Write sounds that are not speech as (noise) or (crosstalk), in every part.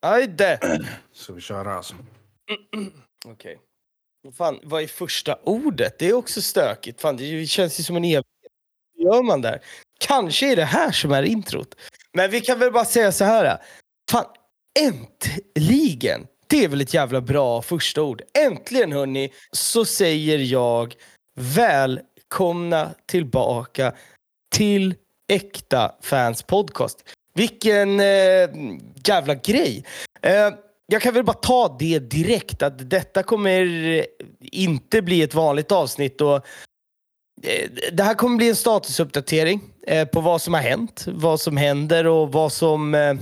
Ajde! Ska vi köra alltså? Okej. Fan, vad är första ordet? Det är också stökigt. Fan, det känns ju som en evighet. Hur gör man där? Kanske är det här som är introt. Men vi kan väl bara säga så här. Fan, äntligen! Det är väl ett jävla bra första ord. Äntligen hörni, så säger jag välkomna tillbaka till Äkta Fans Podcast. Vilken eh, jävla grej. Eh, jag kan väl bara ta det direkt att detta kommer eh, inte bli ett vanligt avsnitt. Och, eh, det här kommer bli en statusuppdatering eh, på vad som har hänt, vad som händer och vad som eh,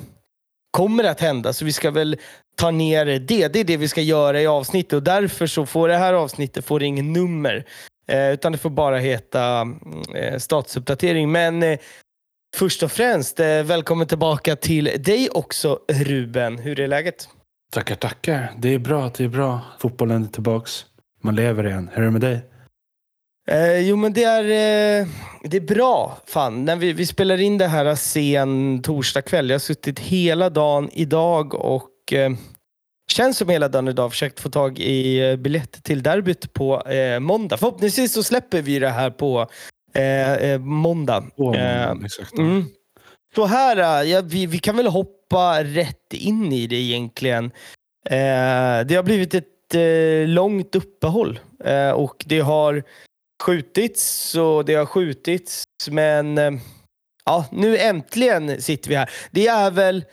kommer att hända. Så vi ska väl ta ner det. Det är det vi ska göra i avsnittet och därför så får det här avsnittet får ingen nummer. Eh, utan det får bara heta mm, eh, statusuppdatering. Men eh, först och främst, eh, välkommen tillbaka till dig också Ruben. Hur är läget? Tackar, tackar. Det är bra, det är bra. Fotbollen är tillbaks. Man lever igen. Hur är det med dig? Eh, jo men det är, eh, det är bra. Fan, när vi, vi spelar in det här sen torsdag kväll. Jag har suttit hela dagen idag och eh, känns som hela dagen idag försökt få tag i eh, biljett till derbyt på eh, måndag. Förhoppningsvis så släpper vi det här på eh, eh, måndag. Åh, Eh, exakt. Mm. Så här, äh, ja, vi, vi kan väl hoppa rätt in i det egentligen. Eh, det har blivit ett eh, långt uppehåll eh, och det har skjutits och det har skjutits men eh, ja, nu äntligen sitter vi här. Det är väl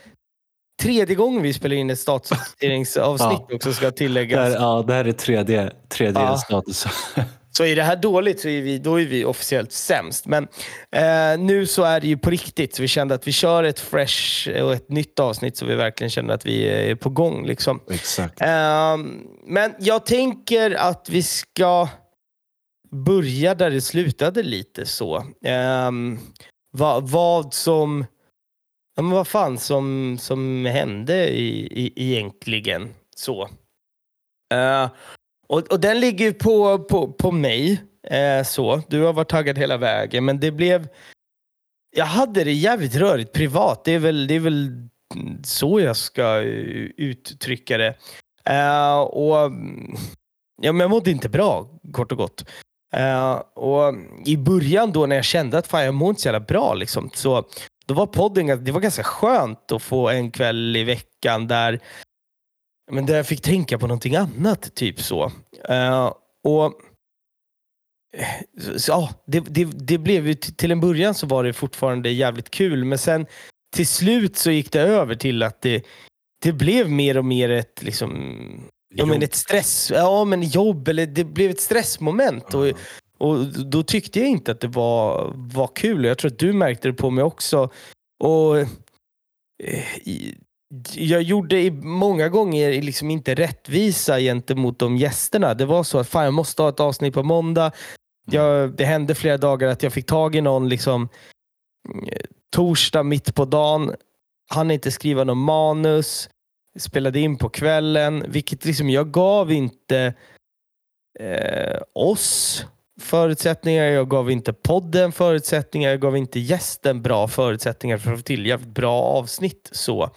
tredje gången vi spelar in ett statusuppdateringsavsnitt (laughs) Ja. också ska Det tilläggas. här, ja, det här är tredje, tredje Ja. status. (laughs) Så är det här dåligt så är vi, då är vi officiellt sämst. Men eh, nu så är det ju på riktigt. Så vi kände att vi kör ett fresh och ett nytt avsnitt så vi verkligen känner att vi är på gång. Liksom. exakt. Ehm, men jag tänker att vi ska börja där det slutade lite så. Ehm, vad, vad som... Ja, men vad fan som, som hände i, i, egentligen så. Eh, och, och den ligger ju på, på, på mig. eh, så. Du har varit taggad hela vägen, men det blev... Jag hade det jävligt rörigt privat. Det är väl, det är väl så jag ska uttrycka det. Eh, och ja, men Jag mådde inte bra, kort och gott. Eh, och I början då när jag kände att fan, jag mår inte så jävla bra, liksom, så då var podden det var ganska skönt att få en kväll i veckan där, men där jag fick tänka på någonting annat. typ så. Eh, och så, ja, det, det, det blev ju, till en början så var det fortfarande jävligt kul, men sen till slut så gick det över till att det, det blev mer och mer ett, liksom, ja, men ett stress, ja, men jobb, eller det blev ett stressmoment. Och, och då tyckte jag inte att det var, var kul. Jag tror att du märkte det på mig också. Och eh, i- Jag gjorde många gånger liksom inte rättvisa gentemot de gästerna. Det var så att fan, jag måste ha ett avsnitt på måndag. Jag, det hände flera dagar att jag fick tag i någon liksom, eh, torsdag mitt på dagen. Han inte skriva någon manus. Spelade in på kvällen. Vilket liksom, jag gav inte eh, oss förutsättningar. Jag gav inte podden förutsättningar. Jag gav inte gästen bra förutsättningar för att få till jävligt bra avsnitt. Så.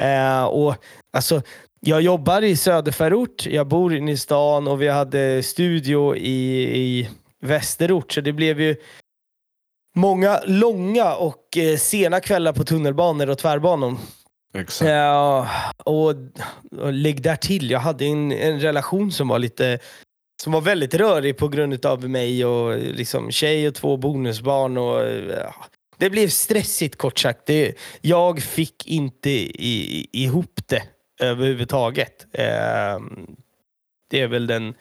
Eh, och alltså, jag jobbar i söderförort, jag bor inne i stan och vi hade studio i, i västerort. Så det blev ju många långa och eh, sena kvällar på tunnelbanor och tvärbanor. Exakt. Ja, och, och lägg där till, jag hade en, en relation som var lite som var väldigt rörig på grund av mig och liksom tjej och två bonusbarn. Och, ja, det blev stressigt kort sagt. Det, jag fick inte i, ihop det överhuvudtaget. Eh, det är väl den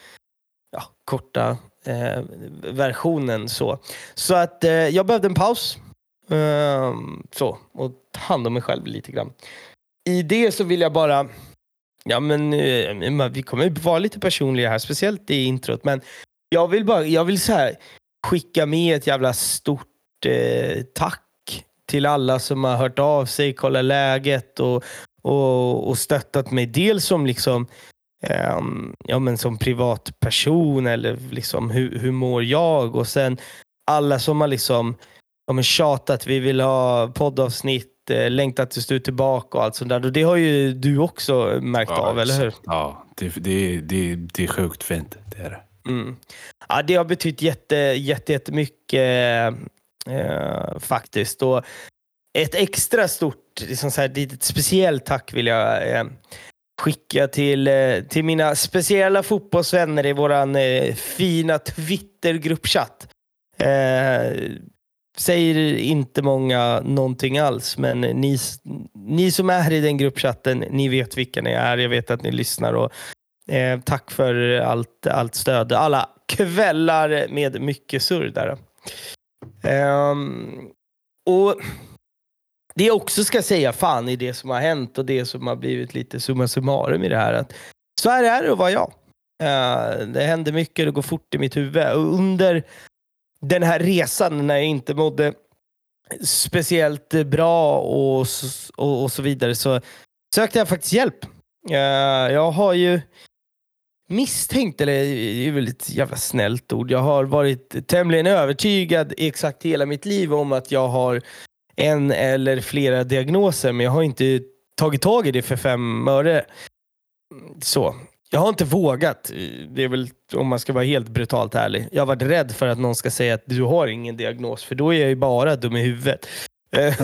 ja, korta eh, versionen. Så, så att eh, jag behövde en paus. Eh, så, och ta hand om mig själv lite grann. I det så vill jag bara Ja, men eh, vi kommer ju vara lite personliga här, speciellt i introt. Men jag vill bara jag vill så här, skicka med ett jävla stort eh, tack till alla som har hört av sig, kollat läget och, och, och stöttat mig. Dels som liksom ehm, ja, men som privatperson eller liksom hur, hur mår jag? Och sen alla som har liksom ja, men tjatat, vi vill ha poddavsnitt eh, längtat tills du är tillbaka och allt sånt där. Och det har ju du också märkt av, eller hur? Ja, det, det, det, det är sjukt fint. Det är det. Mm. Ja, det har betytt jätte, jätte, jättemycket eh, faktiskt. Och ett extra stort, liksom så här, litet speciellt tack vill jag eh, skicka till, eh, till mina speciella fotbollsvänner i våran eh, fina Twitter-gruppchatt. Eh, säger inte många någonting alls, men ni, ni som är i den gruppchatten, ni vet vilka ni är. Jag vet att ni lyssnar och eh, tack för allt, allt stöd. Alla kvällar med mycket surr där. Um, och det jag också ska säga, fan i det som har hänt och det som har blivit lite summa summarum i det här. Att så här är det att vara jag. Uh, det händer mycket, det går fort i mitt huvud. Och under den här resan när jag inte mådde speciellt bra och, och, och så vidare så sökte jag faktiskt hjälp. Uh, jag har ju misstänkt, eller det är väl ett jävla snällt ord, jag har varit tämligen övertygad i exakt hela mitt liv om att jag har en eller flera diagnoser, men jag har inte tagit tag i det för fem öre. Så. Jag har inte vågat. Det är väl om man ska vara helt brutalt ärlig. Jag har varit rädd för att någon ska säga att du har ingen diagnos, för då är jag ju bara dum i huvudet. (laughs)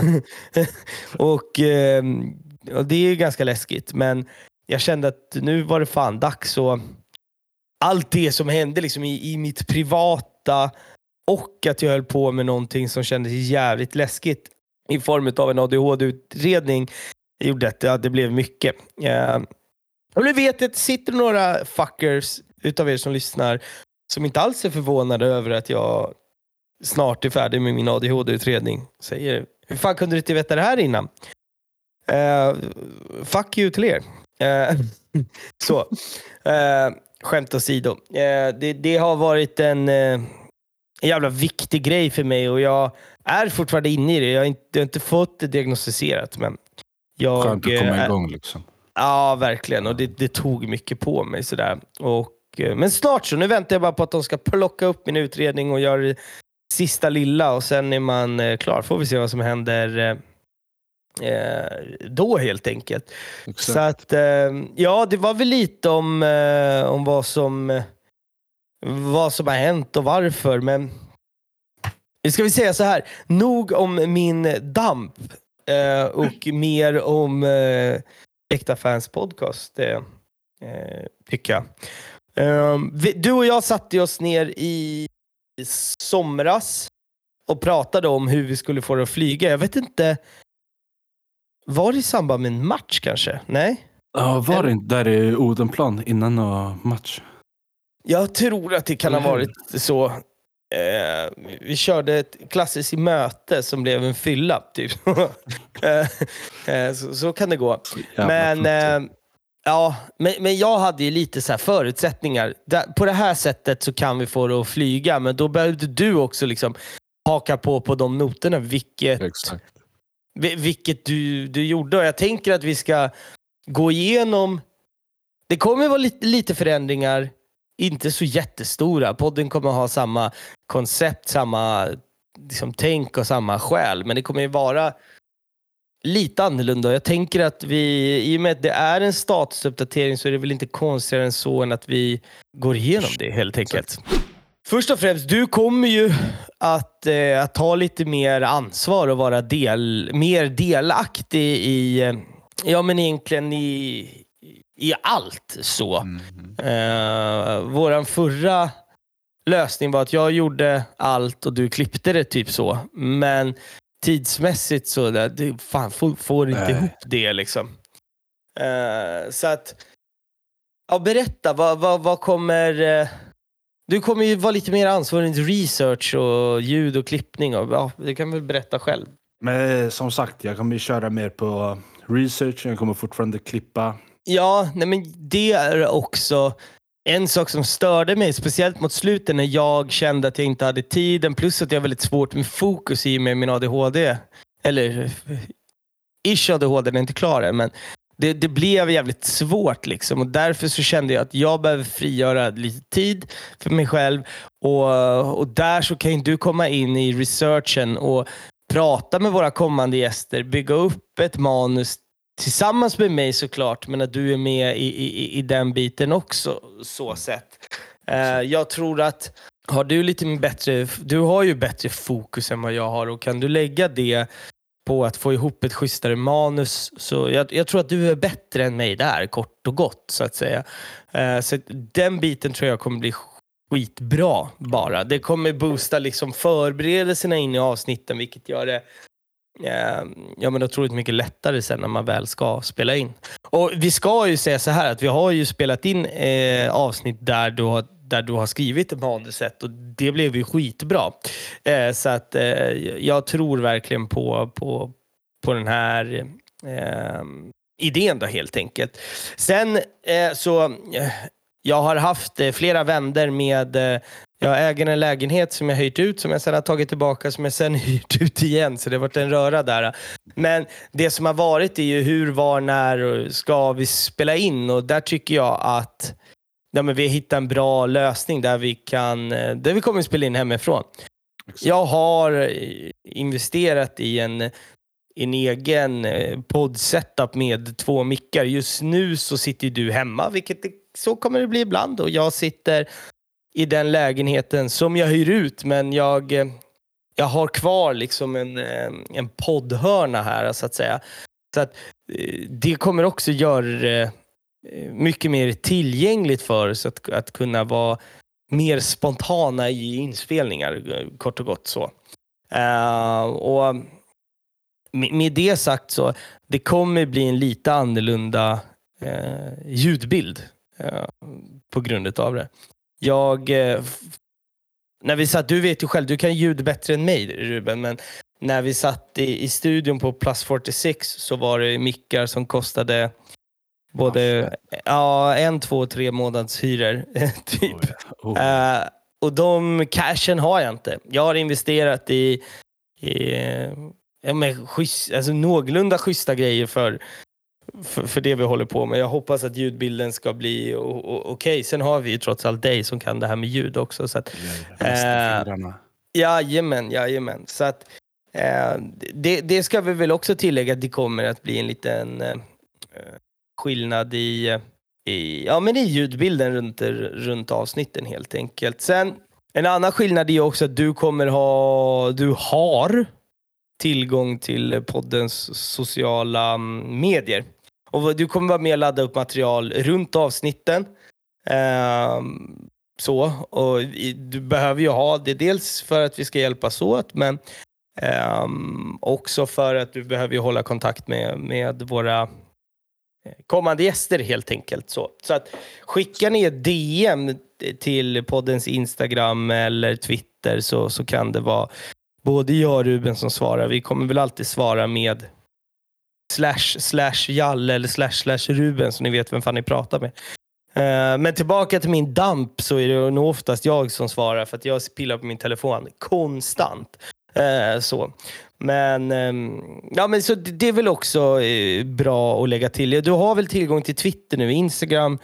och, eh, och Det är ju ganska läskigt, men jag kände att nu var det fan dags. Och allt det som hände liksom i, i mitt privata och att jag höll på med någonting som kändes jävligt läskigt i form av en ADHD-utredning gjorde att det blev mycket. Uh, och nu vet jag att det sitter några fuckers utav er som lyssnar som inte alls är förvånade över att jag snart är färdig med min ADHD-utredning. Säger, hur fan kunde du inte veta det här innan? Uh, fuck you till er. Uh, (laughs) så, uh, skämt åsido. Uh, det, det har varit en, uh, en jävla viktig grej för mig och jag är fortfarande inne i det. Jag har inte, jag har inte fått det diagnostiserat. Men jag, Skönt att komma igång liksom. Ja, verkligen. Och det, det tog mycket på mig. Sådär. Och, men snart så. Nu väntar jag bara på att de ska plocka upp min utredning och göra det sista lilla och sen är man klar. Får vi se vad som händer Eh, då helt enkelt. Exakt. Så att, eh, ja, det var väl lite om, eh, om vad, som, vad som har hänt och varför. Men ska vi säga så här, nog om min damp eh, och (laughs) mer om eh, Äkta Fans Podcast, eh, tycker jag. Du och jag satte oss ner i somras och pratade om hur vi skulle få det att flyga. Jag vet inte var det i samband med en match kanske? Nej? Ja, var det inte där i Odenplan innan någon match? Jag tror att det kan ha varit så. Eh, vi körde ett klassiskt möte som blev en fylla, typ. (laughs) Eh, eh, så, så, kan det gå. men, eh, ja, men, men jag hade ju lite så förutsättningar. på det här sättet så kan vi få det att flyga, men då behövde du också liksom haka på på de noterna, vilket Exakt. Vilket du, du gjorde. Och jag tänker att vi ska gå igenom... Det kommer vara lite, lite förändringar, inte så jättestora. Podden kommer ha samma koncept, samma liksom, tänk och samma själ. Men det kommer ju vara lite annorlunda. Jag tänker att vi, i och med att det är en statusuppdatering så är det väl inte konstigare än så än att vi går igenom det helt enkelt. Först och främst, du kommer ju att, eh, att ta lite mer ansvar och vara del, mer delaktig i, eh, ja men egentligen i, i allt så. Mm. Eh, våran förra lösning var att jag gjorde allt och du klippte det typ så. Men tidsmässigt så, där, det, fan, får, får inte Nej. ihop det liksom. Eh, så att, ja, berätta, vad, vad, vad kommer eh, du kommer ju vara lite mer ansvarig för research och ljud och klippning. Och, ja, du kan väl berätta själv. Men eh, som sagt, jag kommer köra mer på research. Jag kommer fortfarande klippa. Ja, nej men det är också en sak som störde mig, speciellt mot slutet när jag kände att jag inte hade tiden. Plus att jag har väldigt svårt med fokus i med min ADHD. Eller ish ADHD, den är inte klar än. Men det, det blev jävligt svårt liksom och därför så kände jag att jag behöver frigöra lite tid för mig själv och, och där så kan du komma in i researchen och prata med våra kommande gäster, bygga upp ett manus tillsammans med mig såklart, men att du är med i, i, i den biten också. så sett. Uh, jag tror att har du lite bättre, du har ju bättre fokus än vad jag har och kan du lägga det på att få ihop ett schysstare manus. Så jag, jag, tror att du är bättre än mig där, kort och gott så att säga. Uh, så den biten tror jag kommer bli skitbra bara. Det kommer boosta liksom förberedelserna in i avsnitten vilket gör det uh, ja, men otroligt mycket lättare sen när man väl ska spela in. Och Vi ska ju säga så här att vi har ju spelat in eh, avsnitt där du har där du har skrivit manuset och det blev ju skitbra. Eh, så att eh, jag tror verkligen på, på, på den här eh, idén då helt enkelt. Sen eh, så, eh, jag har haft eh, flera vänder med eh, jag äger en lägenhet som jag hyrt ut, som jag sen har tagit tillbaka, som jag sen (laughs) hyrt ut igen. Så det har varit en röra där. Men det som har varit är ju hur, var, när ska vi spela in? Och där tycker jag att ja, men vi hittat en bra lösning där vi, kan, eh, där vi kommer att spela in hemifrån. Exakt. Jag har eh, investerat i en, en egen eh, podd-setup med två mickar. Just nu så sitter du hemma, vilket så kommer det bli ibland. Och jag sitter i den lägenheten som jag hyr ut, men jag, jag har kvar liksom en, en poddhörna här så att säga. Så att, det kommer också göra det Eh, mycket mer tillgängligt för oss att, att kunna vara mer spontana i inspelningar, eh, kort och gott så. Uh, och med det sagt så, det kommer bli en lite annorlunda uh, ljudbild uh, på grund av det. Jag, när vi satt, du vet ju själv, du kan ljud bättre än mig Ruben, men när vi satt i, i studion på Plus 46 så var det mickar som kostade Både ja, en, två, tre månads hyror. (laughs) typ. Oh, oh. Uh, och de cashen har jag inte. Jag har investerat i, i ja, men schysst, alltså, någorlunda schyssta grejer för, för, för, det vi håller på med. Jag hoppas att ljudbilden ska bli okej. Okay. Sen har vi ju trots allt dig som kan det här med ljud också. Så att, uh, jajamän, jajamän. Så att, uh, det, det ska vi väl också tillägga att det kommer att bli en liten uh, skillnad i, i, ja, men i ljudbilden runt, runt avsnitten helt enkelt. Sen en annan skillnad är också att du kommer ha, du har tillgång till poddens sociala mm, medier. Och du kommer vara med och ladda upp material runt avsnitten. Um, så, och du behöver ju ha det dels för att vi ska hjälpas åt, men um, också för att du behöver hålla kontakt med, med våra Eh, kommande gäster helt enkelt. Så, så att skickar ni DM till poddens Instagram eller Twitter så, så kan det vara både jag och Ruben som svarar. Vi kommer väl alltid svara med slash slash Jalle eller slash slash Ruben så ni vet vem fan ni pratar med. Uh, men tillbaka till min damp så är det nog oftast jag som svarar för att jag pillar på min telefon konstant. Uh, så. Men, ehm, ja, men så det är väl också eh, bra att lägga till. Du har väl tillgång till Twitter nu, Instagram.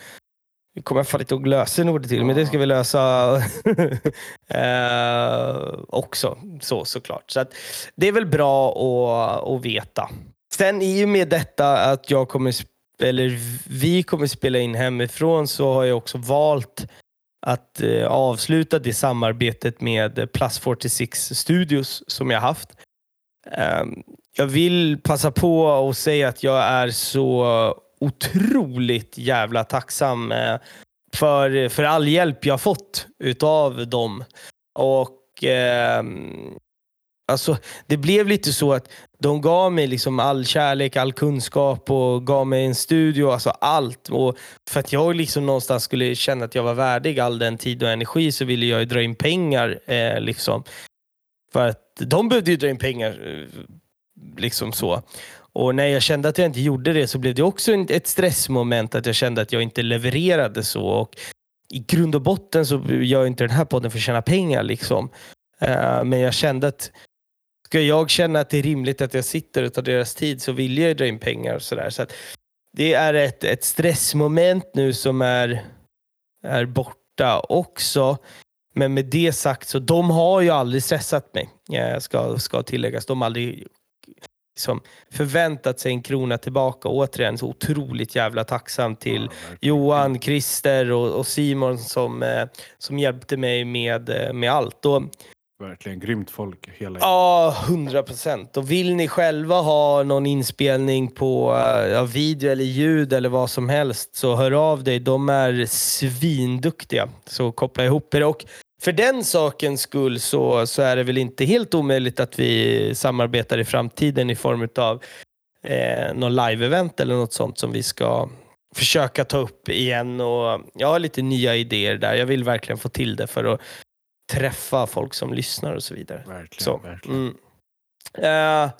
Nu kommer jag fan inte ihåg lösenordet till, men det ska vi lösa (laughs) eh, också. Så, såklart. Så att, det är väl bra att, att veta. Sen i och med detta att jag kommer, eller vi kommer spela in hemifrån så har jag också valt att eh, avsluta det samarbetet med Plus 46 Studios som jag haft. Ehm, jag vill passa på att säga att jag är så otroligt jävla tacksam eh, för, för all hjälp jag fått utav dem. Och eh, alltså, Det blev lite så att de gav mig liksom all kärlek, all kunskap och gav mig en studio, alltså allt. Och för att jag liksom någonstans skulle känna att jag var värdig all den tid och energi så ville jag dra in pengar. Eh, liksom. För att de behövde ju dra in pengar. Eh, liksom så. Och när jag kände att jag inte gjorde det så blev det också ett stressmoment att jag kände att jag inte levererade så. Och I grund och botten så gör jag inte den här podden för att tjäna pengar. Liksom. Uh, men jag kände att ska jag känna att det är rimligt att jag sitter och tar deras tid så vill jag dra in pengar. Och så där. Så det är ett, ett stressmoment nu som är, är borta också men med det sagt så de har ju aldrig stressat mig, eh, ska, ska tilläggas. De har aldrig liksom förväntat sig en krona tillbaka. Återigen så otroligt jävla tacksam till Ja, Johan, Christer och, och Simon som, eh, som hjälpte mig med, eh, med allt. Och, Verkligen grymt folk hela Ja, hundra procent. Och vill ni själva ha någon inspelning på eh, ja, video eller ljud eller vad som helst så hör av dig. De är svinduktiga. Så koppla ihop er. Och för den sakens skull så, så är det väl inte helt omöjligt att vi samarbetar i framtiden i form av eh, någon live-event eller något sånt som vi ska försöka ta upp igen. Och Jag har lite nya idéer där. Jag vill verkligen få till det för att träffa folk som lyssnar och så vidare. Verkligen, Så. verkligen. Mm. Eh,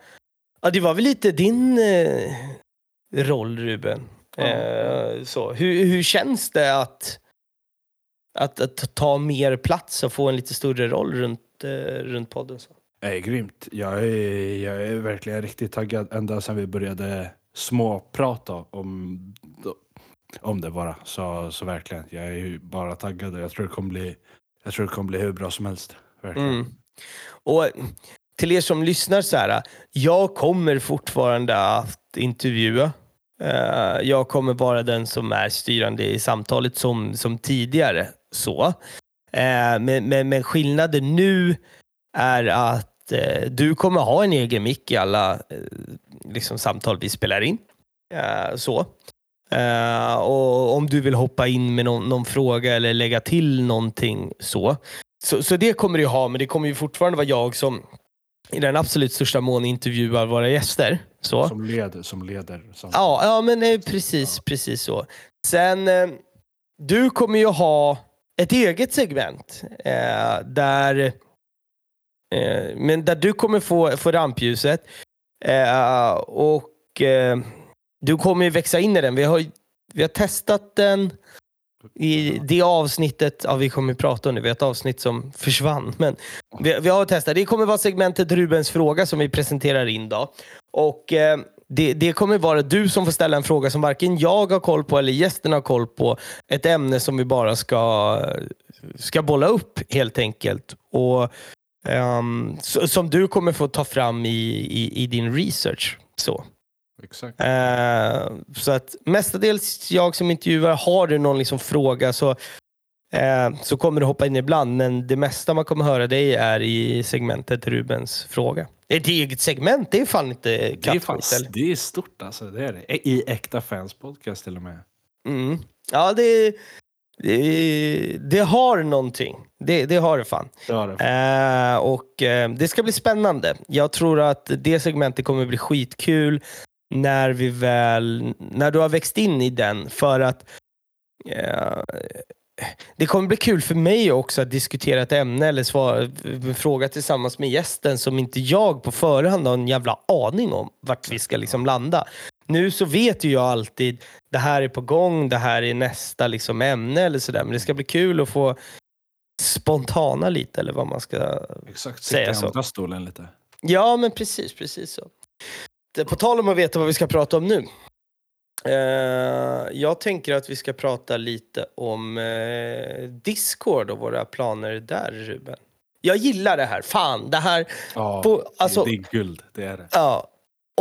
ja, det var väl lite din eh, roll Ruben. Ja. Eh, så. Hur, hur känns det att, att, att ta mer plats och få en lite större roll runt, runt podden? Så? Det är grymt. Jag är, jag är verkligen riktigt taggad ända sedan vi började småprata om, om det bara. Så, så verkligen, jag är ju bara taggad och jag tror det kommer bli, jag tror det kommer bli hur bra som helst. Verkligen. Mm. Och till er som lyssnar så här, jag kommer fortfarande att intervjua. Eh, jag kommer vara den som är styrande i samtalet som, som tidigare. så. Eh, men, men, men skillnaden nu är att eh, du kommer ha en egen mick i alla liksom, samtal vi spelar in. Så. Eh, och om du vill hoppa in med någon, någon fråga eller lägga till någonting så. Så, så det kommer du ha, men det kommer ju fortfarande vara jag som i den absolut största mån intervjuar våra gäster. Så. Som, led, som leder. Som, Ja, ja men eh, precis, precis så. Sen, eh, du kommer ju ha ett eget segment eh, där, eh, men där du kommer få, få rampljuset. Eh, och du kommer ju växa in i den. Vi har, vi har testat den i det avsnittet, ja vi kommer prata om det, vi har ett avsnitt som försvann. Men vi, vi har testat. Det kommer vara segmentet Rubens fråga som vi presenterar in då. Och eh, det, det kommer vara du som får ställa en fråga som varken jag har koll på eller gästen har koll på. Ett ämne som vi bara ska, ska bolla upp helt enkelt. Och um, Som du kommer få ta fram i, i, i din research. Så. Exakt. Eh, så att mestadels jag som intervjuar, har du någon liksom fråga så, eh, så kommer du hoppa in ibland. Men det mesta man kommer höra dig är i segmentet Rubens fråga. Ett eget segment, det är fan inte Det är, fan, kattskit eller? det är stort alltså. Det är det. I Äkta Fans podcast till och med. Mm. Ja, det, det, det har någonting. Det, det har det fan. Det har det. Eh, och eh, Det ska bli spännande. Jag tror att det segmentet kommer bli skitkul när vi väl, när du har växt in i den. För att eh, det kommer bli kul för mig också att diskutera ett ämne eller svara, fråga tillsammans med gästen som inte jag på förhand har en jävla aning om vart vi ska liksom landa. Nu så vet ju jag alltid det här är på gång, det här är nästa liksom ämne eller sådär. Men det ska bli kul att få spontana lite eller vad man ska Exakt. säga Sitta i så. andra stolen lite. Ja, men precis, precis så. Det- På tal om att veta vad vi ska prata om nu. Eh, jag tänker att vi ska prata lite om eh, Discord och våra planer där, Ruben. Jag gillar det här. Fan, det här... Ja, På, alltså, det är guld. Det är det. ja,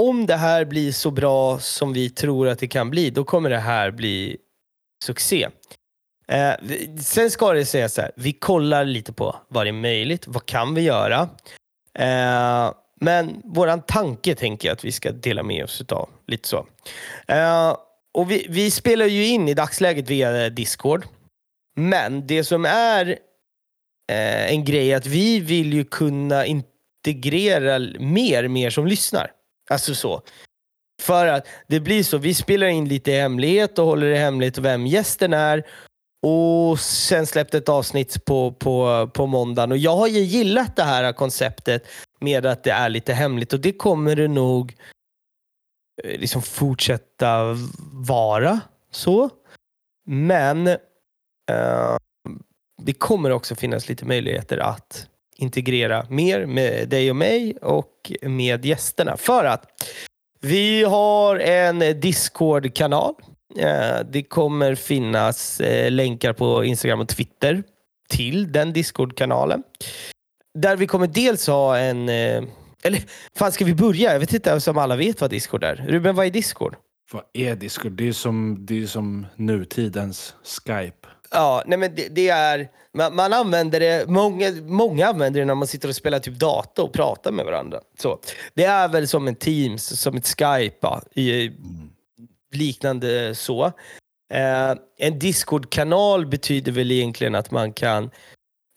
om det här blir så bra som vi tror att det kan bli, då kommer det här bli succé. Eh, sen ska det sägas så här, vi kollar lite på vad det är möjligt, vad kan vi göra? Eh, men våran tanke tänker jag att vi ska dela med oss av lite så. Uh, och vi, vi spelar ju in i dagsläget via Discord. Men det som är uh, en grej är att vi vill ju kunna integrera mer med er som lyssnar. Alltså så. För att det blir så, vi spelar in lite i hemlighet och håller det hemligt vem gästen är. Och sen släppte ett avsnitt på, på, på måndagen. Och jag har ju gillat det här konceptet med att det är lite hemligt. Och det kommer det nog eh, liksom fortsätta vara så. Men eh, det kommer också finnas lite möjligheter att integrera mer med dig och mig och med gästerna. För att vi har en Discord-kanal. Eh, Det kommer finnas eh, länkar på Instagram och Twitter till den Discord-kanalen. Där vi kommer dels ha en... Eh, eller fan, ska vi börja? Jag vet inte om alla vet vad Discord är. Ruben, vad är Discord? Vad är Discord? Det är som, det är som nutidens Skype. Ja, nej men det, det är... Man, man, använder det, många, många använder det när man sitter och spelar typ data och pratar med varandra. Så, det är väl som en Teams, som ett Skype, ja, i, mm liknande så. Eh, en Discord-kanal betyder väl egentligen att man kan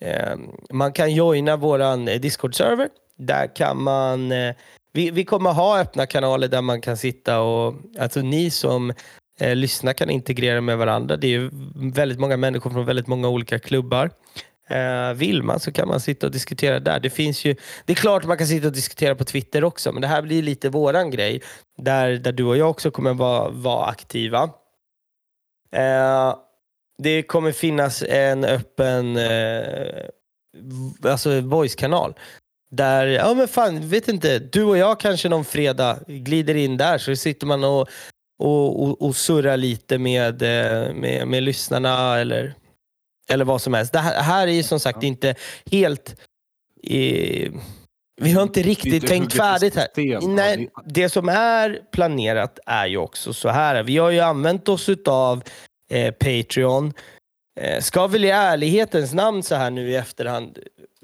eh, man kan joina våran eh, Discord-server. Där kan man eh, vi, vi kommer ha öppna kanaler där man kan sitta och, alltså ni som eh, lyssnar kan integrera med varandra. Det är ju väldigt många människor från väldigt många olika klubbar. Eh, vill man så kan man sitta och diskutera där. Det, finns ju, det är klart man kan sitta och diskutera på Twitter också, men det här blir lite våran grej. Där, där du och jag också kommer vara, vara aktiva. Eh, det kommer finnas en öppen eh, alltså voice-kanal där, ja men fan, vet inte, du och jag kanske någon fredag glider in där så sitter man och, och, och, och surrar lite med, eh, med, med lyssnarna eller, eller vad som helst. Det här, här är ju som sagt inte helt... Eh, vi har inte riktigt tänkt färdigt här. Nej, det som är planerat är ju också så här. Vi har ju använt oss av eh, Patreon. Eh, ska väl i ärlighetens namn så här nu i efterhand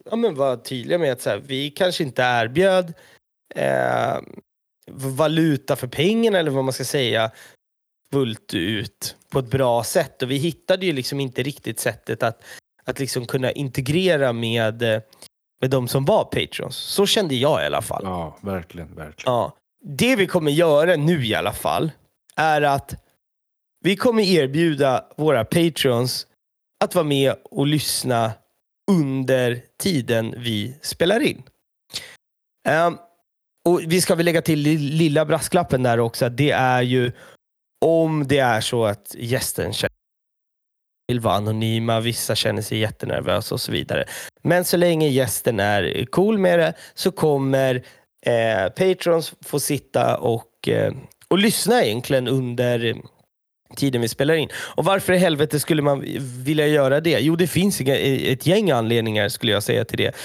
ja, men vara tydliga med att så här, vi kanske inte erbjöd eh, valuta för pengarna eller vad man ska säga fullt ut på ett bra sätt. Och vi hittade ju liksom inte riktigt sättet att, att liksom kunna integrera med, med de som var patrons. Så kände jag i alla fall. Ja, verkligen. verkligen. Ja. Det vi kommer göra nu i alla fall är att vi kommer erbjuda våra patrons att vara med och lyssna under tiden vi spelar in. Um, och Vi ska väl lägga till lilla brasklappen där också. Det är ju om det är så att gästen känner vill vara anonyma, vissa känner sig jättenervösa och så vidare. Men så länge gästen är cool med det så kommer eh, patrons få sitta och, eh, och lyssna egentligen under tiden vi spelar in. Och varför i helvete skulle man vilja göra det? Jo, det finns ett gäng anledningar skulle jag säga till det.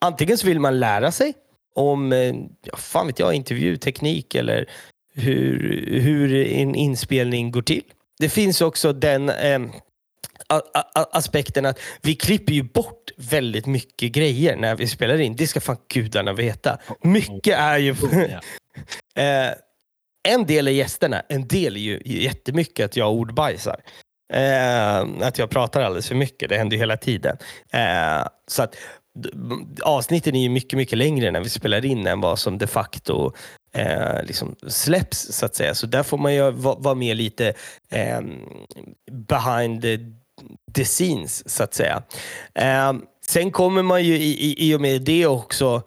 Antingen så vill man lära sig om, eh, ja, fan vet jag, intervjuteknik eller hur, hur en inspelning går till. Det finns också den eh, aspekten att vi klipper ju bort väldigt mycket grejer när vi spelar in. Det ska fan gudarna veta. Mycket är ju... (laughs) eh, en del är gästerna, en del är ju jättemycket att jag ordbajsar. Eh, att jag pratar alldeles för mycket, det händer ju hela tiden. Eh, så att avsnitten är ju mycket, mycket längre när vi spelar in än vad som de facto eh, liksom släpps så att säga. Så där får man ju vara va med lite eh, behind the, the, scenes så att säga. Eh, sen kommer man ju i, i, i och med det också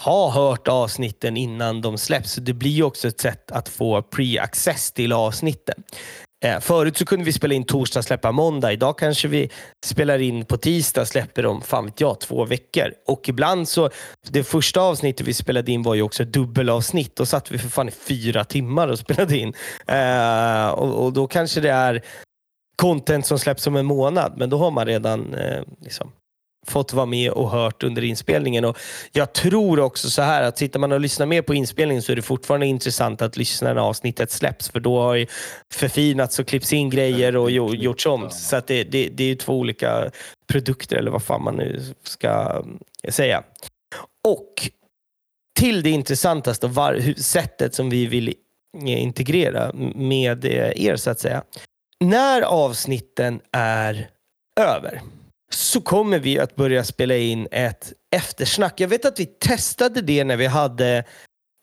ha hört avsnitten innan de släpps. Så det blir också ett sätt att få pre-access till avsnitten. Eh, förut så kunde vi spela in torsdag, släppa måndag. Idag kanske vi spelar in på tisdag, släpper om, fan vet jag, två veckor. Och ibland så, det första avsnittet vi spelade in var ju också ett dubbelavsnitt. Då satt vi för fan i fyra timmar och (laughs) spelade in. Eh, och, och, då kanske det är content som släpps om en månad, men då har man redan eh, liksom, fått vara med och hört under inspelningen. Och jag tror också så här att sitter man och lyssnar mer på inspelningen så är det fortfarande intressant att lyssna när avsnittet släpps för då har ju förfinats och klippts in grejer och gjorts om. Så att det, det, det är två olika produkter eller vad fan man nu ska eh, säga. Och till det intressantaste, var, sättet som vi vill integrera med er så att säga. När avsnitten är över så kommer vi att börja spela in ett eftersnack. Jag vet att vi testade det när vi hade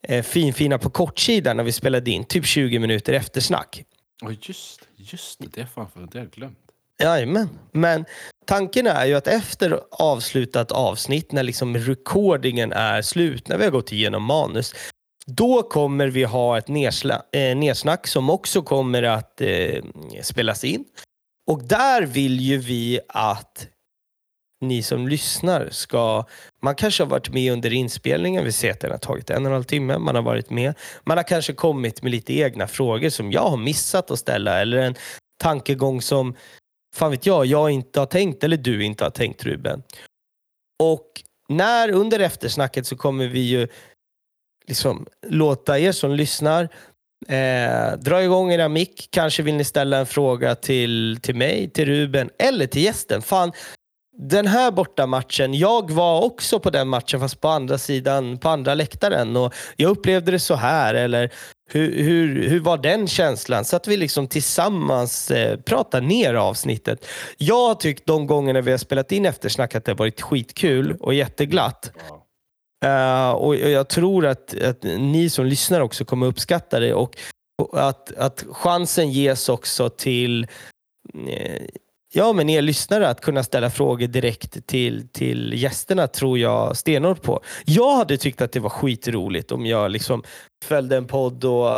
eh, finfina på kortsidan när vi spelade in, typ 20 minuter eftersnack. Oh, just, just det, det är fan det har jag glömt. Jajamän. Men tanken är ju att efter avslutat avsnitt, när liksom recordingen är slut, när vi har gått igenom manus, då kommer vi ha ett nedsla, eh, nedsnack som också kommer att eh, spelas in. Och där vill ju vi att ni som lyssnar ska... Man kanske har varit med under inspelningen. Vi ser att den har tagit en och en halv timme. Man har varit med. Man har kanske kommit med lite egna frågor som jag har missat att ställa eller en tankegång som fan vet jag, jag inte har tänkt eller du inte har tänkt Ruben. Och när under eftersnacket så kommer vi ju liksom låta er som lyssnar eh, dra igång era mick. Kanske vill ni ställa en fråga till, till mig, till Ruben eller till gästen. Fan, den här bortamatchen, jag var också på den matchen fast på andra sidan, på andra läktaren och jag upplevde det så här. Eller hur, hur, hur var den känslan? Så att vi liksom tillsammans eh, pratar ner avsnittet. Jag har tyckt de gångerna vi har spelat in eftersnack att det har varit skitkul och jätteglatt. Uh, och jag tror att, att ni som lyssnar också kommer uppskatta det och att, att chansen ges också till eh, ja, men er lyssnare att kunna ställa frågor direkt till, till gästerna tror jag stenhårt på. Jag hade tyckt att det var skitroligt om jag liksom följde en podd och,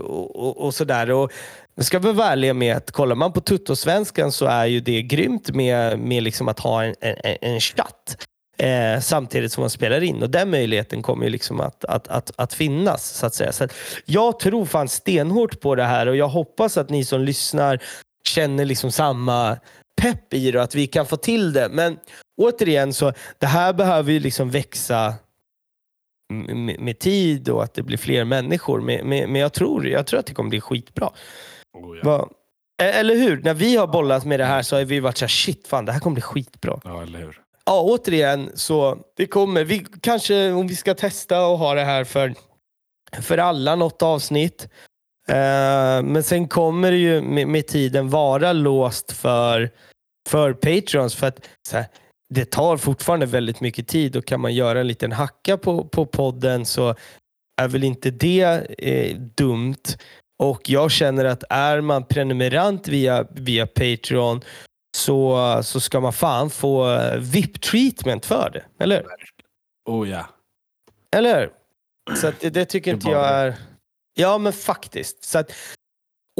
och, och sådär. Och jag ska vara ärlig med att kollar man på Tuttosvenskan så är ju det grymt med, med liksom att ha en, en, en chatt eh, samtidigt som man spelar in. Och Den möjligheten kommer ju liksom att, att, att, att finnas. så att säga. Så att jag tror fan stenhårt på det här och jag hoppas att ni som lyssnar känner liksom samma pepp i det och att vi kan få till det. Men återigen, så det här behöver ju liksom växa med, med tid och att det blir fler människor. Men, men, jag, tror, jag tror att det kommer bli skitbra. Oh, ja. Va? Eller hur? När vi har bollat med det här så har vi varit såhär, shit fan det här kommer bli skitbra. Ja, eller hur? Ja, återigen, så vi kommer, vi kanske om vi ska testa och ha det här för, för alla något avsnitt. Uh, men sen kommer det ju med, med, tiden vara låst för, för Patreons. För att här, det tar fortfarande väldigt mycket tid och kan man göra en liten hacka på, på podden så är väl inte det eh, dumt. Och jag känner att är man prenumerant via, via Patreon så, så ska man fan få VIP-treatment för det. Eller Oh ja. Eller Så det, det, tycker inte jag är... Ja, men faktiskt. Så att,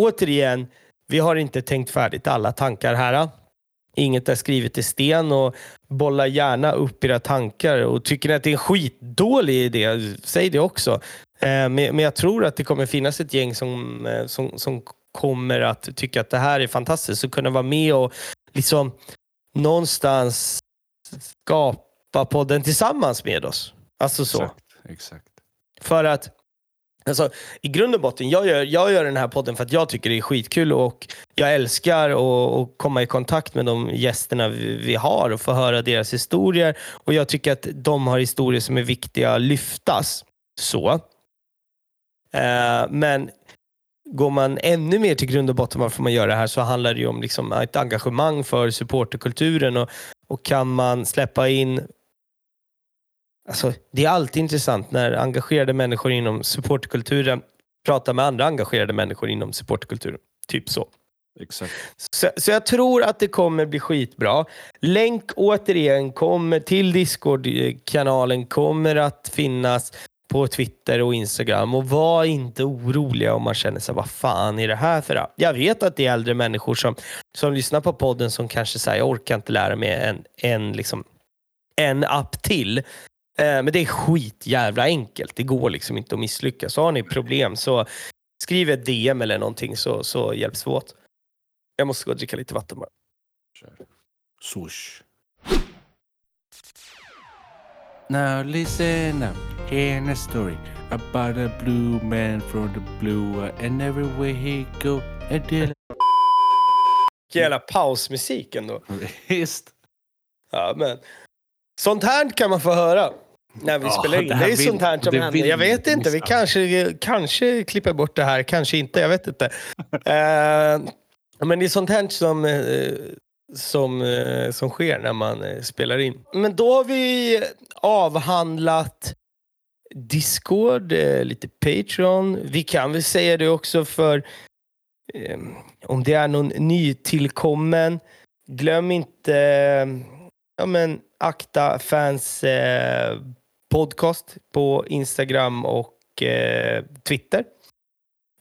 återigen, vi har inte tänkt färdigt alla tankar här. Inget är skrivet i sten och bolla gärna upp era tankar. Och Tycker ni att det är en skitdålig idé, säg det också. Eh, men jag tror att det kommer finnas ett gäng som, eh, som, som kommer att tycka att det här är fantastiskt och kunna vara med och liksom någonstans skapa podden tillsammans med oss. Alltså så. Exakt, exakt. För att Alltså, I grund och botten, jag gör, jag gör den här podden för att jag tycker det är skitkul och jag älskar att komma i kontakt med de gästerna vi, vi, har och få höra deras historier. Och Jag tycker att de har historier som är viktiga att lyftas. Så. Eh, men går man ännu mer till grund och botten varför man gör det här så handlar det ju om liksom ett engagemang för supporterkulturen och, och kan man släppa in Alltså, det är alltid intressant när engagerade människor inom supporterkulturen pratar med andra engagerade människor inom supporterkulturen. Typ så. Exakt. Så, så, jag tror att det kommer bli skitbra. Länk återigen kommer till Discord-kanalen, kommer att finnas på Twitter och Instagram. Och var inte oroliga om man känner sig, vad fan är det här för Jag vet att det är äldre människor som, som lyssnar på podden som kanske säger, jag orkar inte lära mig en, en, liksom, en app till. Eh, men det är skit jävla enkelt. Det går liksom inte att misslyckas. Så har ni problem så skriv ett DM eller någonting så, så hjälps vi åt. Jag måste gå och dricka lite vatten bara. Swoosh. Now listen up, hear a story about a blue man from the blue and everywhere he go a deal. Jävla pausmusik ändå. (laughs) Visst. Ja, men sånt här kan man få höra när vi oh, spelar in. Det, det är sånt här som händer. Jag vet inte, vi kanske, kanske klipper bort det här, kanske inte. Jag vet inte. uh, (laughs) men det är sånt här som, uh, som, uh, som sker när man spelar in. Men då har vi avhandlat Discord, lite Patreon. Vi kan väl säga det också för om det är någon nytillkommen. Glöm inte ja, men, Akta fans eh, podcast på Instagram och eh, Twitter.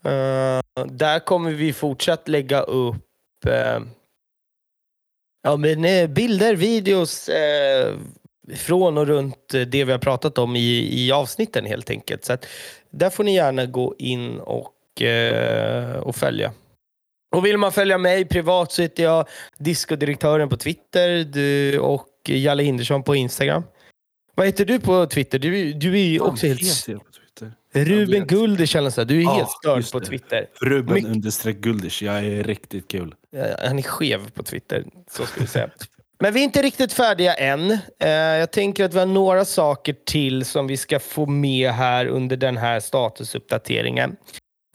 Uh, där kommer vi fortsatt lägga upp uh, ja, men, uh, bilder, videos från och runt det vi har pratat om i, i avsnitten helt enkelt. Så att, där får ni gärna gå in och, och följa. Och vill man följa mig privat så heter jag Discodirektören på Twitter du, och Jalle Hindersson på Instagram. Vad heter du på Twitter? Du, du är ju också helt... Ruben. Gulders eller där. Du är Ja, helt störd på. Twitter. Ruben understreck Gulders. Jag är riktigt kul. Ja, Han är skev på Twitter, så ska vi säga. Men vi är inte riktigt färdiga än. Eh, jag tänker att vi har några saker till som vi ska få med här under den här statusuppdateringen.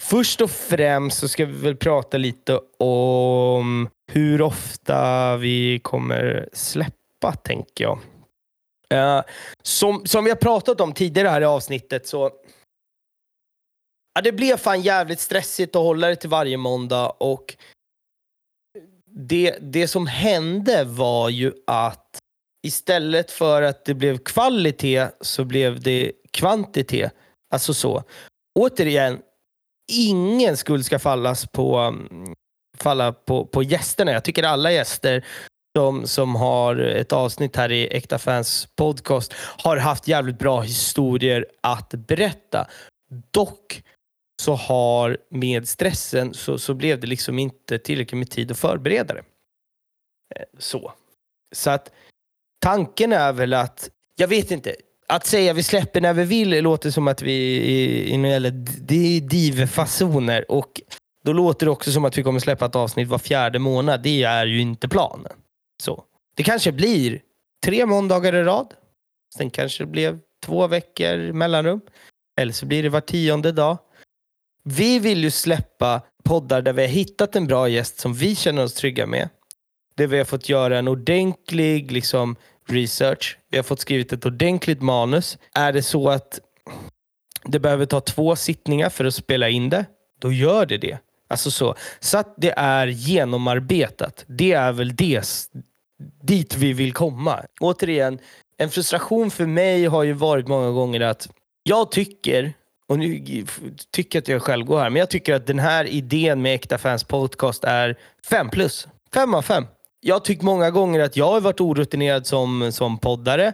Först och främst så ska vi väl prata lite om hur ofta vi kommer släppa, tänker jag. Eh, som, som vi har pratat om tidigare här i avsnittet så Ja, det blev fan jävligt stressigt att hålla det till varje måndag och det, det som hände var ju att istället för att det blev kvalitet så blev det kvantitet. Alltså så. Återigen, ingen skuld ska fallas på, falla på, på gästerna. Jag tycker alla gäster som, som har ett avsnitt här i Äkta Fans podcast har haft jävligt bra historier att berätta. Dock så har med stressen så, så blev det liksom inte tillräckligt med tid att förbereda det. Eh, så. Så att tanken är väl att, jag vet inte, att säga vi släpper när vi vill låter som att vi är i några div-fasoner och då låter det också som att vi kommer släppa ett avsnitt var fjärde månad. Det är ju inte planen. Så. Det kanske blir tre måndagar i rad. Sen kanske det blev två veckor mellanrum. Eller så blir det var tionde dag. Vi vill ju släppa poddar där vi har hittat en bra gäst som vi känner oss trygga med. Där vi har fått göra en ordentlig liksom, research. Vi har fått skrivit ett ordentligt manus. Är det så att det behöver ta två sittningar för att spela in det, då gör det det. Alltså så. så att det är genomarbetat. Det är väl det, dit vi vill komma. Återigen, en frustration för mig har ju varit många gånger att jag tycker, och nu tycker jag att jag själv går här, men jag tycker att den här idén med Äkta Fans Podcast är fem plus. Fem av fem. Jag har tyckt många gånger att jag har varit orutinerad som, som poddare.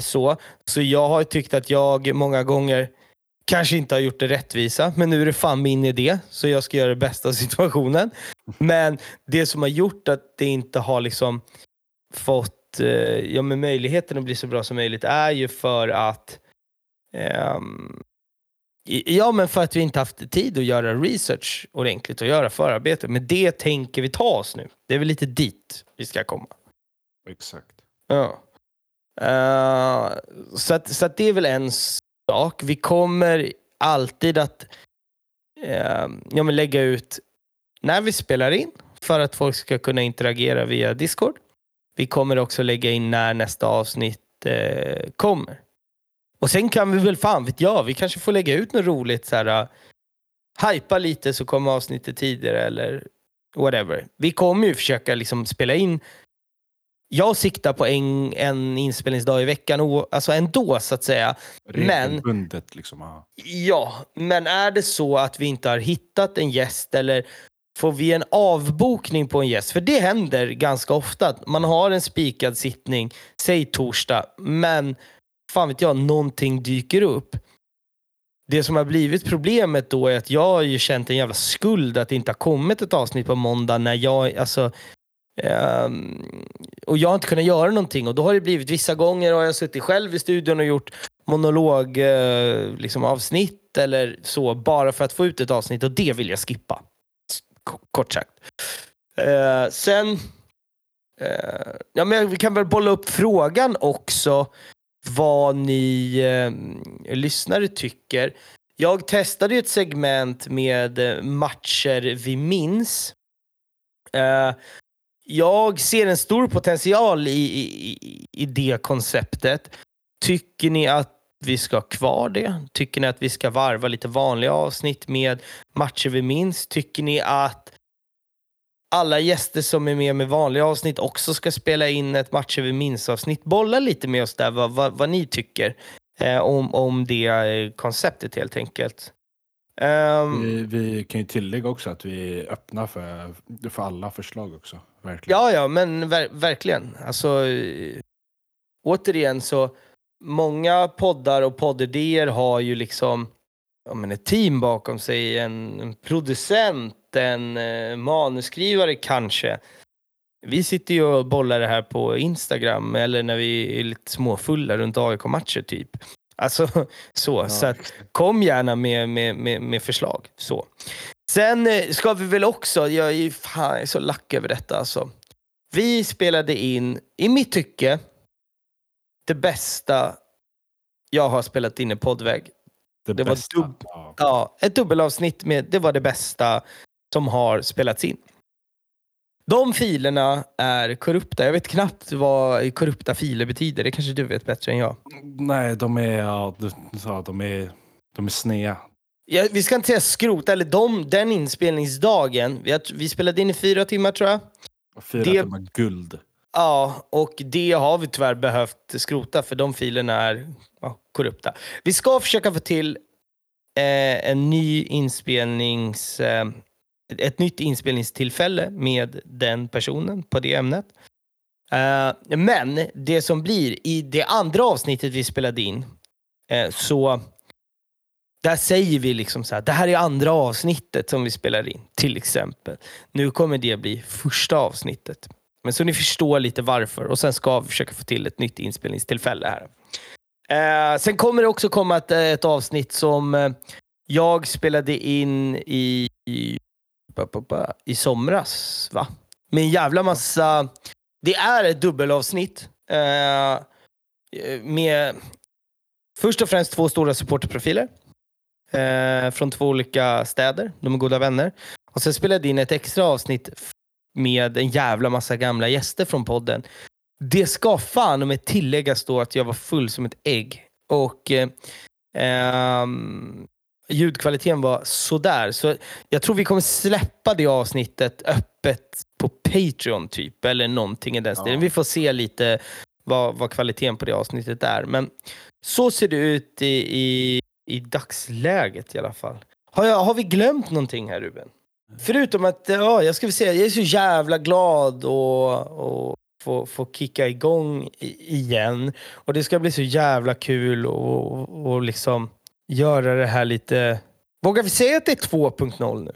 Så, så jag har tyckt att jag många gånger kanske inte har gjort det rättvisa, men nu är det fan min idé, så jag ska göra det bästa av situationen. Men det som har gjort att det inte har liksom fått eh, ja, men möjligheten att bli så bra som möjligt är ju för att i- Ja, men för att vi inte haft tid att göra research ordentligt och göra förarbete. Men det tänker vi ta oss nu. Det är väl lite dit vi ska komma. Exakt. Ja. Eh, så att, så att det är väl en sak. Vi kommer alltid att eh, ja, men lägga ut när vi spelar in för att folk ska kunna interagera via Discord. Vi kommer också lägga in när nästa avsnitt eh, kommer. Och sen kan vi väl, fan vet jag, vi kanske får lägga ut något roligt så här. Uh, hypa lite så kommer avsnittet tidigare eller whatever. Vi kommer ju försöka liksom spela in jag siktar på en, en inspelningsdag i veckan, o- alltså ändå så att säga. Men- Regelbundet liksom. Ja. Ja, men är det så att vi inte har hittat en gäst eller får vi en avbokning på en gäst? För det händer ganska ofta. att Man har en spikad sittning, säg torsdag, men fan vet jag, någonting dyker upp. Det som har blivit problemet då är att jag har ju känt en jävla skuld att det inte har kommit ett avsnitt på måndag när jag, alltså Um, och jag har inte kunnat göra någonting och då har det blivit vissa gånger har jag suttit själv i studion och gjort monolog uh, liksom avsnitt eller så bara för att få ut ett avsnitt och det vill jag skippa. K- kort sagt. Uh, sen, uh, ja men vi kan väl bolla upp frågan också vad ni ehm, lyssnare tycker. Jag testade ju ett segment med eh, matcher vi minns. Jag ser en stor potential i, i, i- det konceptet. Tycker ni att vi ska ha kvar det? Tycker ni att vi ska varva lite vanliga avsnitt med matcher vi minns? Tycker ni att alla gäster som är med med vanliga avsnitt också ska spela in ett matcher vi minns-avsnitt? Bolla lite med oss där vad, vad, vad ni tycker eh, om, om det eh, konceptet helt enkelt. Um... Vi, vi kan ju tillägga också att vi är öppna för, för alla förslag också. Verkligen. Ja, ja, men ver verkligen. Alltså, återigen så, många poddar och poddidéer har ju liksom ja, men ett team bakom sig, en, en producent en eh, manusskrivare kanske vi sitter ju och bollar det här på Instagram eller när vi är lite småfulla runt AIK-matcher typ. Alltså så. Ja. Så att, kom gärna med, med, med, med förslag. Så. Sen eh, ska vi väl också, jag är, ju fan, jag är så lack över detta alltså. Vi spelade in, i mitt tycke, det bästa jag har spelat in i poddväg. Det var bästa. dubb- Ja. Ett dubbelavsnitt med, det var det bästa som har spelats in. De filerna är korrupta. Jag vet knappt vad korrupta filer betyder. Det kanske du vet bättre än jag. Nej, de är, ja, de är, de är snea. Ja, vi ska inte säga skrota, eller de, den inspelningsdagen. Vi, har, vi spelade in i fyra timmar tror jag. Fyra Det- timmar guld. Ja, och det har vi tyvärr behövt skrota för de filerna är ja, korrupta. Vi ska försöka få till eh, en ny inspelnings... Eh, ett nytt inspelningstillfälle med den personen på det ämnet. Eh, men det som blir i det andra avsnittet vi spelade in eh, så där säger vi liksom så här, det här är andra avsnittet som vi spelar in, till exempel. Nu kommer det bli första avsnittet. Men så ni förstår lite varför. Och sen ska vi försöka få till ett nytt inspelningstillfälle här. Eh, sen kommer det också komma ett, eh, ett avsnitt som eh, jag spelade in i, i, i somras. Va? Med en jävla massa... Det är ett dubbelavsnitt. Eh, eh med först och främst två stora supporterprofiler. Eh, från två olika städer. De är goda vänner. Och sen spelade jag in ett extra avsnitt med en jävla massa gamla gäster från podden. Det ska fan med tilläggas då att jag var full som ett ägg. Och eh, ehm, ljudkvaliteten var sådär. Så jag tror vi kommer släppa det avsnittet öppet på Patreon typ. Eller någonting i den stilen. Ja. Vi får se lite vad, vad kvaliteten på det avsnittet är. Men så ser det ut i, i, i dagsläget i alla fall. Har, jag, har vi glömt någonting här Ruben? Förutom att, ja, jag ska säga, jag är så jävla glad och, och få, få kicka igång i, igen. Och det ska bli så jävla kul och, och liksom göra det här lite... Vågar vi säga att det är 2.0 nu?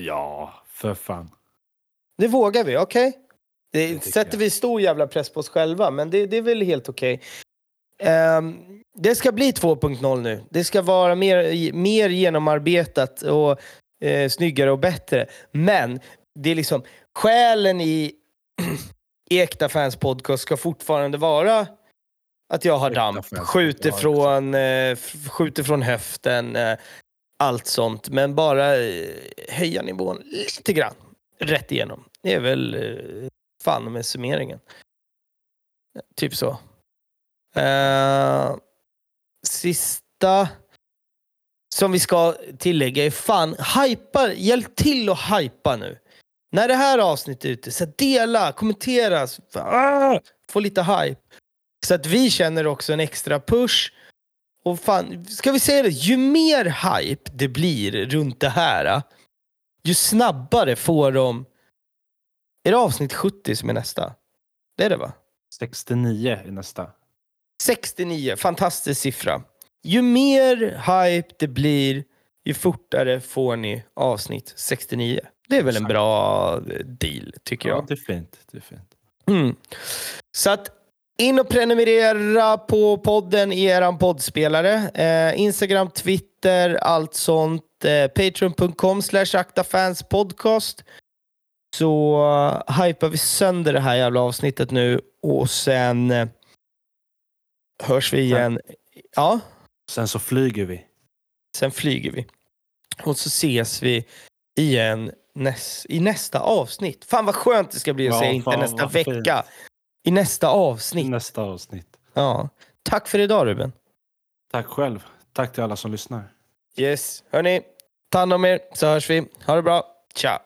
Ja, för fan. Det vågar vi, okej? Det Det tycker sätter jag. vi stor jävla press på oss själva, men det, det är väl helt okej. Ehm, det ska bli 2.0 nu. Det ska vara mer, mer genomarbetat och eh, snyggare och bättre. Men det är liksom själen i (clears throat) Ekta Fans podcast ska fortfarande vara att jag har Äkta damp, skjuter från, eh, skjuter från höften, eh, allt sånt. Men bara eh, höja nivån lite grann, rätt igenom. Det är väl eh, fan med summeringen. Typ så. Eh, sista som vi ska tillägga är fan, hypa, hjälp till att hypa nu. När det här avsnittet är ute, så dela, kommentera, så- ah, få lite hype. Så att vi känner också en extra push. Och fan, ska vi säga det, ju mer hype det blir runt det här, ju snabbare får de... Är det avsnitt 70 som är nästa? Det är det va? 69 är nästa. 69, fantastisk siffra. Ju mer hype det blir, ju fortare får ni avsnitt 69. Det är väl en bra deal, tycker Ja, jag. det är fint. Det är fint. Mm. Så att in och prenumerera på podden i er poddspelare. Eh, Instagram, Twitter, allt sånt. Eh, Patreon.com slash aktafanspodcast. Så uh, hypar vi sönder det här jävla avsnittet nu och sen eh, hörs vi igen. Ja, Sen så flyger vi. sen flyger vi. Och så ses vi igen näs, i nästa avsnitt. Fan vad skönt det ska bli att Ja, säga inte fan, nästa vecka. fint. I nästa avsnitt. Nästa avsnitt. Ja. Tack för idag Ruben. Tack själv. Tack till alla som lyssnar. Yes. Hörni, ta hand om er så hörs vi. Ha det bra. Ciao.